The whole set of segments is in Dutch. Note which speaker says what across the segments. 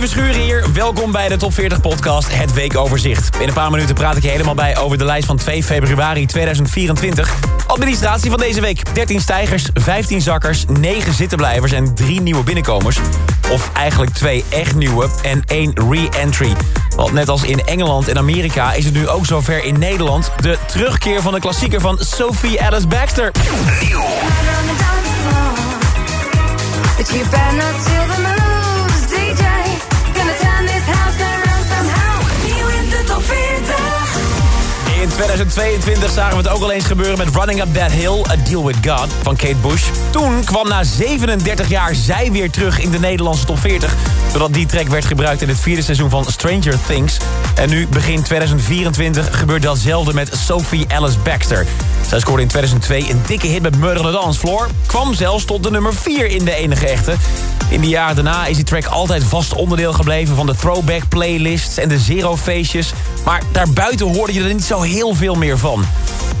Speaker 1: Steven Schuren hier. Welkom bij de Top 40 podcast, het weekoverzicht. In een paar minuten praat ik je helemaal bij over de lijst van 2 februari 2024. Administratie van deze week. 13 stijgers, 15 zakkers, 9 zittenblijvers en 3 nieuwe binnenkomers. Of eigenlijk twee echt nieuwe en één re-entry. Want net als in Engeland en Amerika is het nu ook zover in Nederland... de terugkeer van de klassieker van Sophie Alice Baxter. 2022 zagen we het ook al eens gebeuren met Running Up That Hill, A Deal With God van Kate Bush. Toen kwam na 37 jaar zij weer terug in de Nederlandse top 40. Doordat die track werd gebruikt in het vierde seizoen van Stranger Things. En nu, begin 2024, gebeurt datzelfde met Sophie Alice Baxter. Zij scoorde in 2002 een dikke hit met Murder on the Dance Floor. Kwam zelfs tot de nummer 4 in de enige echte. In de jaren daarna is die track altijd vast onderdeel gebleven... van de throwback playlists en de zero feestjes. Maar daarbuiten hoorde je er niet zo heel veel meer van.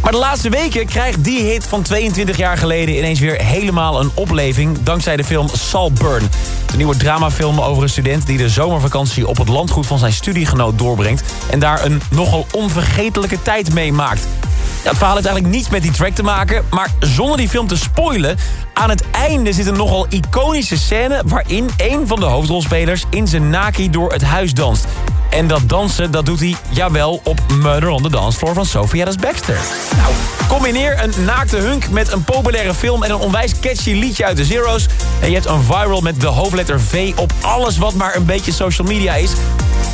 Speaker 1: Maar de laatste weken krijgt die hit van 22 jaar geleden... ineens weer helemaal een opleving dankzij de film Saltburn. De nieuwe dramafilm over een student die de zomervakantie... op het landgoed van zijn studiegenoot doorbrengt... en daar een nogal onvergetelijke tijd meemaakt. Ja, het verhaal heeft eigenlijk niets met die track te maken... maar zonder die film te spoilen... aan het einde zit een nogal iconische scène... waarin een van de hoofdrolspelers in zijn naki door het huis danst. En dat dansen, dat doet hij, jawel, op Murder on the Dance Floor van Sophie Alice Baxter. Nou, combineer een naakte hunk met een populaire film... en een onwijs catchy liedje uit de Zero's... en je hebt een viral met de hoofdletter V op alles wat maar een beetje social media is...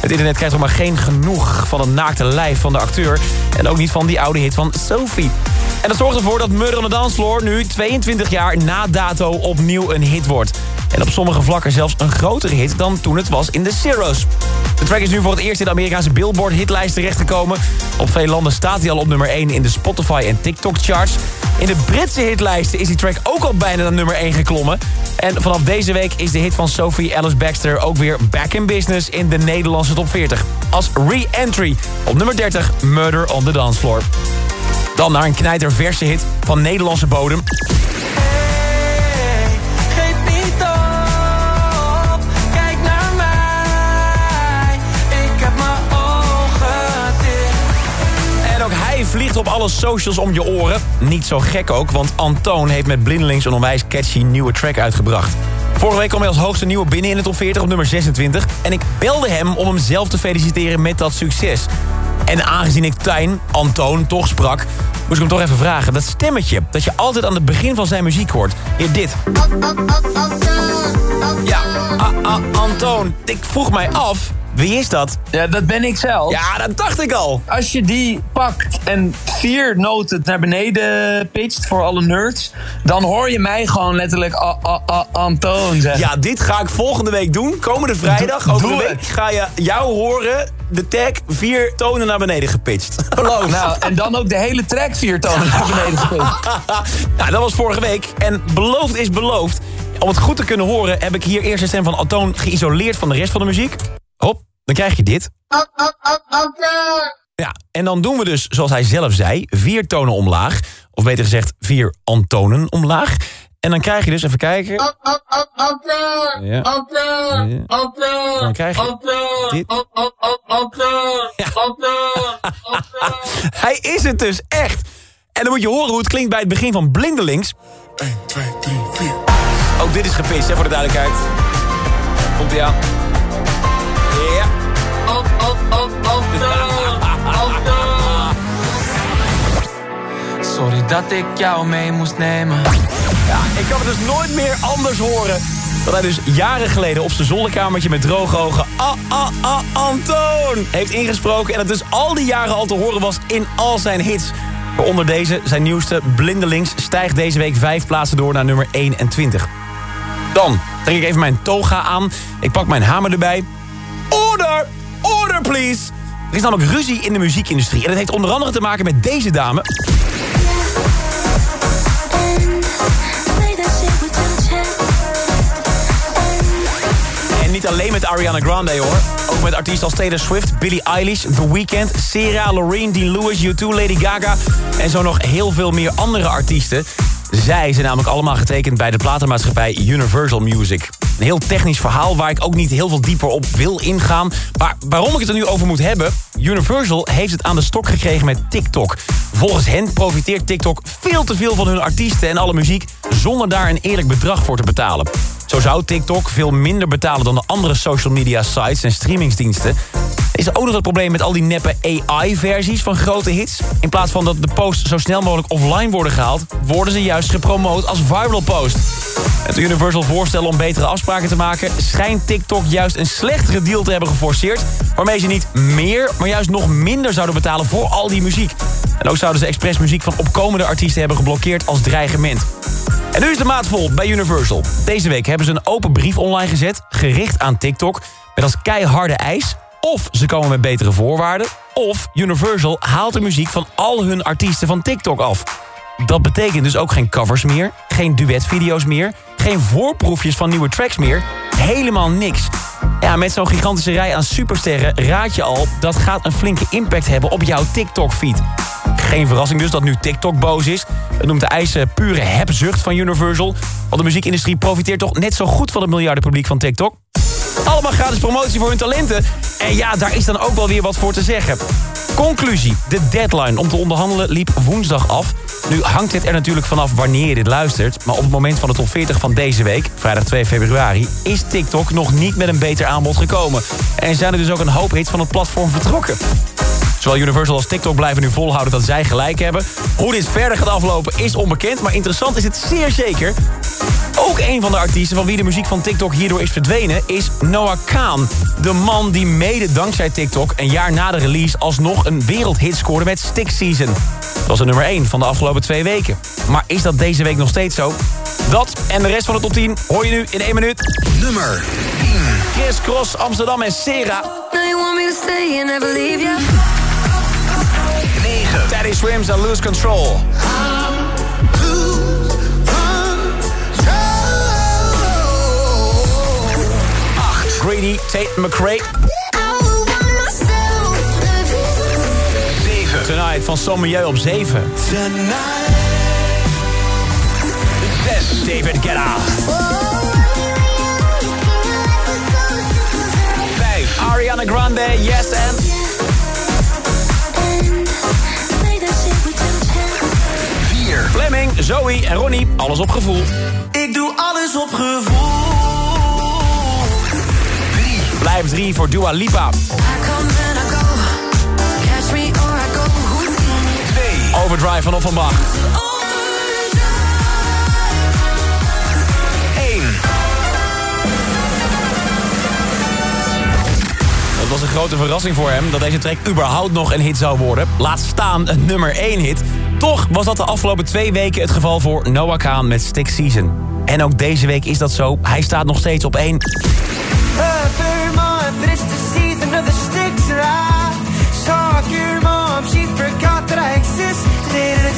Speaker 1: Het internet krijgt nog maar geen genoeg van het naakte lijf van de acteur... en ook niet van die oude hit van Sophie. En dat zorgt ervoor dat Murder on the Dance Floor nu 22 jaar na dato opnieuw een hit wordt. En op sommige vlakken zelfs een grotere hit dan toen het was in de Zero's. De track is nu voor het eerst in de Amerikaanse Billboard hitlijst terechtgekomen. Op veel landen staat hij al op nummer 1 in de Spotify en TikTok charts. In de Britse hitlijsten is die track ook al bijna naar nummer 1 geklommen. En vanaf deze week is de hit van Sophie Alice Baxter ook weer back in business in de Nederlandse top 40. Als re-entry op nummer 30 Murder on the Dance Floor. Dan naar een knijter verse hit van Nederlandse bodem. Alle socials om je oren. Niet zo gek ook, want Antoon heeft met Blindelings een onwijs catchy nieuwe track uitgebracht. Vorige week kwam hij als hoogste nieuwe binnen in de top 40 op nummer 26. En ik belde hem om hem zelf te feliciteren met dat succes. En aangezien ik Tijn, Antoon, toch sprak... moest ik hem toch even vragen. Dat stemmetje dat je altijd aan het begin van zijn muziek hoort. Hier, dit. Ja, Antoon, ik vroeg mij af... Wie is dat?
Speaker 2: Ja, dat ben ik zelf.
Speaker 1: Ja, dat dacht ik al.
Speaker 2: Als je die pakt en vier noten naar beneden pitcht voor alle nerds... dan hoor je mij gewoon letterlijk Antoon zeggen.
Speaker 1: Ja, dit ga ik volgende week doen. Komende vrijdag, over de week, ga je jou horen... de tag vier tonen naar beneden gepitcht.
Speaker 2: Geloof. Nou, en dan ook de hele track vier tonen naar beneden gepitcht.
Speaker 1: nou, dat was vorige week. En beloofd is beloofd. Om het goed te kunnen horen heb ik hier eerst de stem van Antoon geïsoleerd van de rest van de muziek. Dan krijg je dit. Ja, en dan doen we dus, zoals hij zelf zei, vier tonen omlaag. Of beter gezegd, vier antonen omlaag. En dan krijg je dus, even kijken. Ja. Dan krijg je dit. Hij is het dus echt. En dan moet je horen hoe het klinkt bij het begin van Blindelings. 1, 2, 3, 4. Ook dit is gepist, hè, voor de duidelijkheid. Komt ie aan.
Speaker 3: Sorry dat ik jou mee moest nemen.
Speaker 1: Ja, ik kan het dus nooit meer anders horen. Dat hij dus jaren geleden op zijn zolderkamertje met droge ogen... Ah, ah, ah, Antoon! heeft ingesproken. En het dus al die jaren al te horen was in al zijn hits. Onder deze, zijn nieuwste, Blindelings... stijgt deze week vijf plaatsen door naar nummer 21. Dan trek ik even mijn toga aan. Ik pak mijn hamer erbij. Order! Er is namelijk ruzie in de muziekindustrie. En dat heeft onder andere te maken met deze dame. En niet alleen met Ariana Grande hoor. Ook met artiesten als Taylor Swift, Billie Eilish, The Weeknd, Sarah, Loreen, Dean Lewis, U2, Lady Gaga... en zo nog heel veel meer andere artiesten. Zij zijn namelijk allemaal getekend bij de platenmaatschappij Universal Music. Een heel technisch verhaal waar ik ook niet heel veel dieper op wil ingaan. Maar waarom ik het er nu over moet hebben... Universal heeft het aan de stok gekregen met TikTok. Volgens hen profiteert TikTok veel te veel van hun artiesten en alle muziek... zonder daar een eerlijk bedrag voor te betalen. Zo zou TikTok veel minder betalen dan de andere social media sites en streamingsdiensten. Is er ook nog het probleem met al die neppe AI-versies van grote hits? In plaats van dat de posts zo snel mogelijk offline worden gehaald... worden ze juist gepromoot als viral post. Het Universal voorstel om betere afspraken te maken... schijnt TikTok juist een slechtere deal te hebben geforceerd... waarmee ze niet meer, maar juist nog minder zouden betalen voor al die muziek. En ook zouden ze expres muziek van opkomende artiesten hebben geblokkeerd als dreigement. En nu is de maat vol bij Universal. Deze week hebben ze een open brief online gezet, gericht aan TikTok... met als keiharde eis of ze komen met betere voorwaarden... of Universal haalt de muziek van al hun artiesten van TikTok af. Dat betekent dus ook geen covers meer, geen duetvideo's meer... geen voorproefjes van nieuwe tracks meer, helemaal niks. Ja, met zo'n gigantische rij aan supersterren raad je al... dat gaat een flinke impact hebben op jouw TikTok-feed. Geen verrassing dus dat nu TikTok boos is. Het noemt de eisen pure hebzucht van Universal. Want de muziekindustrie profiteert toch net zo goed van het miljardenpubliek van TikTok. Allemaal gratis promotie voor hun talenten. En ja, daar is dan ook wel weer wat voor te zeggen. Conclusie. De deadline om te onderhandelen liep woensdag af. Nu hangt het er natuurlijk vanaf wanneer je dit luistert. Maar op het moment van de top 40 van deze week, vrijdag 2 februari... is TikTok nog niet met een beter aanbod gekomen. En zijn er dus ook een hoop hits van het platform vertrokken. Zowel Universal als TikTok blijven nu volhouden dat zij gelijk hebben. Hoe dit verder gaat aflopen is onbekend, maar interessant is het zeer zeker. Ook een van de artiesten van wie de muziek van TikTok hierdoor is verdwenen... is Noah Khan. De man die mede dankzij TikTok een jaar na de release... alsnog een wereldhit scoorde met Stick Season. Dat was de nummer 1 van de afgelopen twee weken. Maar is dat deze week nog steeds zo? Dat en de rest van de top 10 hoor je nu in één minuut.
Speaker 4: Nummer 10.
Speaker 1: Chris Cross, Amsterdam en Sera.
Speaker 2: Now you want me to stay and never leave you.
Speaker 4: 9.
Speaker 1: Teddy Swims en Lose Control. Greedy, Tate McRae.
Speaker 4: 7.
Speaker 1: Tonight van Sommelier op 7. 6. David Guetta. 5. Ariana Grande, Yes and... Zoe en Ronnie, alles op gevoel.
Speaker 5: Ik doe alles op gevoel.
Speaker 4: 3.
Speaker 1: Blijf 3 voor Dua Lipa.
Speaker 2: I come and I go. Catch me or I go.
Speaker 4: 2.
Speaker 1: Overdrive van Offenbach.
Speaker 4: 1.
Speaker 1: Het was een grote verrassing voor hem dat deze track überhaupt nog een hit zou worden. Laat staan een nummer 1 hit. Toch was dat de afgelopen twee weken het geval voor Noah Khan met Stick Season. En ook deze week is dat zo. Hij staat nog steeds op 1.
Speaker 6: Her mom, but it's the season of the sticks and I saw your mom, she forgot that I existed.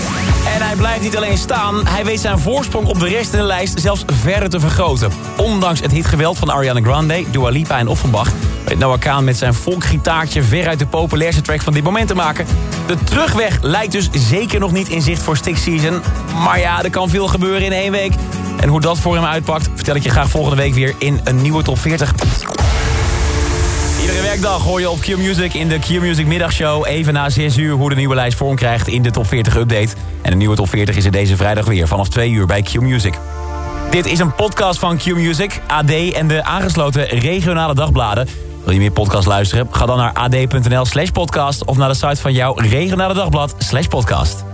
Speaker 1: En hij blijft niet alleen staan, hij weet zijn voorsprong op de rest in de lijst zelfs verder te vergroten. Ondanks het hitgeweld van Ariana Grande, Dua Lipa en Offenbach... weet Noah Khan met zijn volkgitaartje veruit de populairste track van dit moment te maken. De terugweg lijkt dus zeker nog niet in zicht voor Stick Season. Maar ja, er kan veel gebeuren in één week. En hoe dat voor hem uitpakt, vertel ik je graag volgende week weer in een nieuwe top 40. Iedere werkdag hoor je op Q-Music in de Q-Music middagshow... even na 6 uur hoe de nieuwe lijst vorm krijgt in de top 40 update. En de nieuwe top 40 is er deze vrijdag weer vanaf 2 uur bij Q-Music. Dit is een podcast van Q-Music, AD en de aangesloten regionale dagbladen. Wil je meer podcast luisteren? Ga dan naar ad.nl slash podcast... of naar de site van jouw regionale dagblad slash podcast.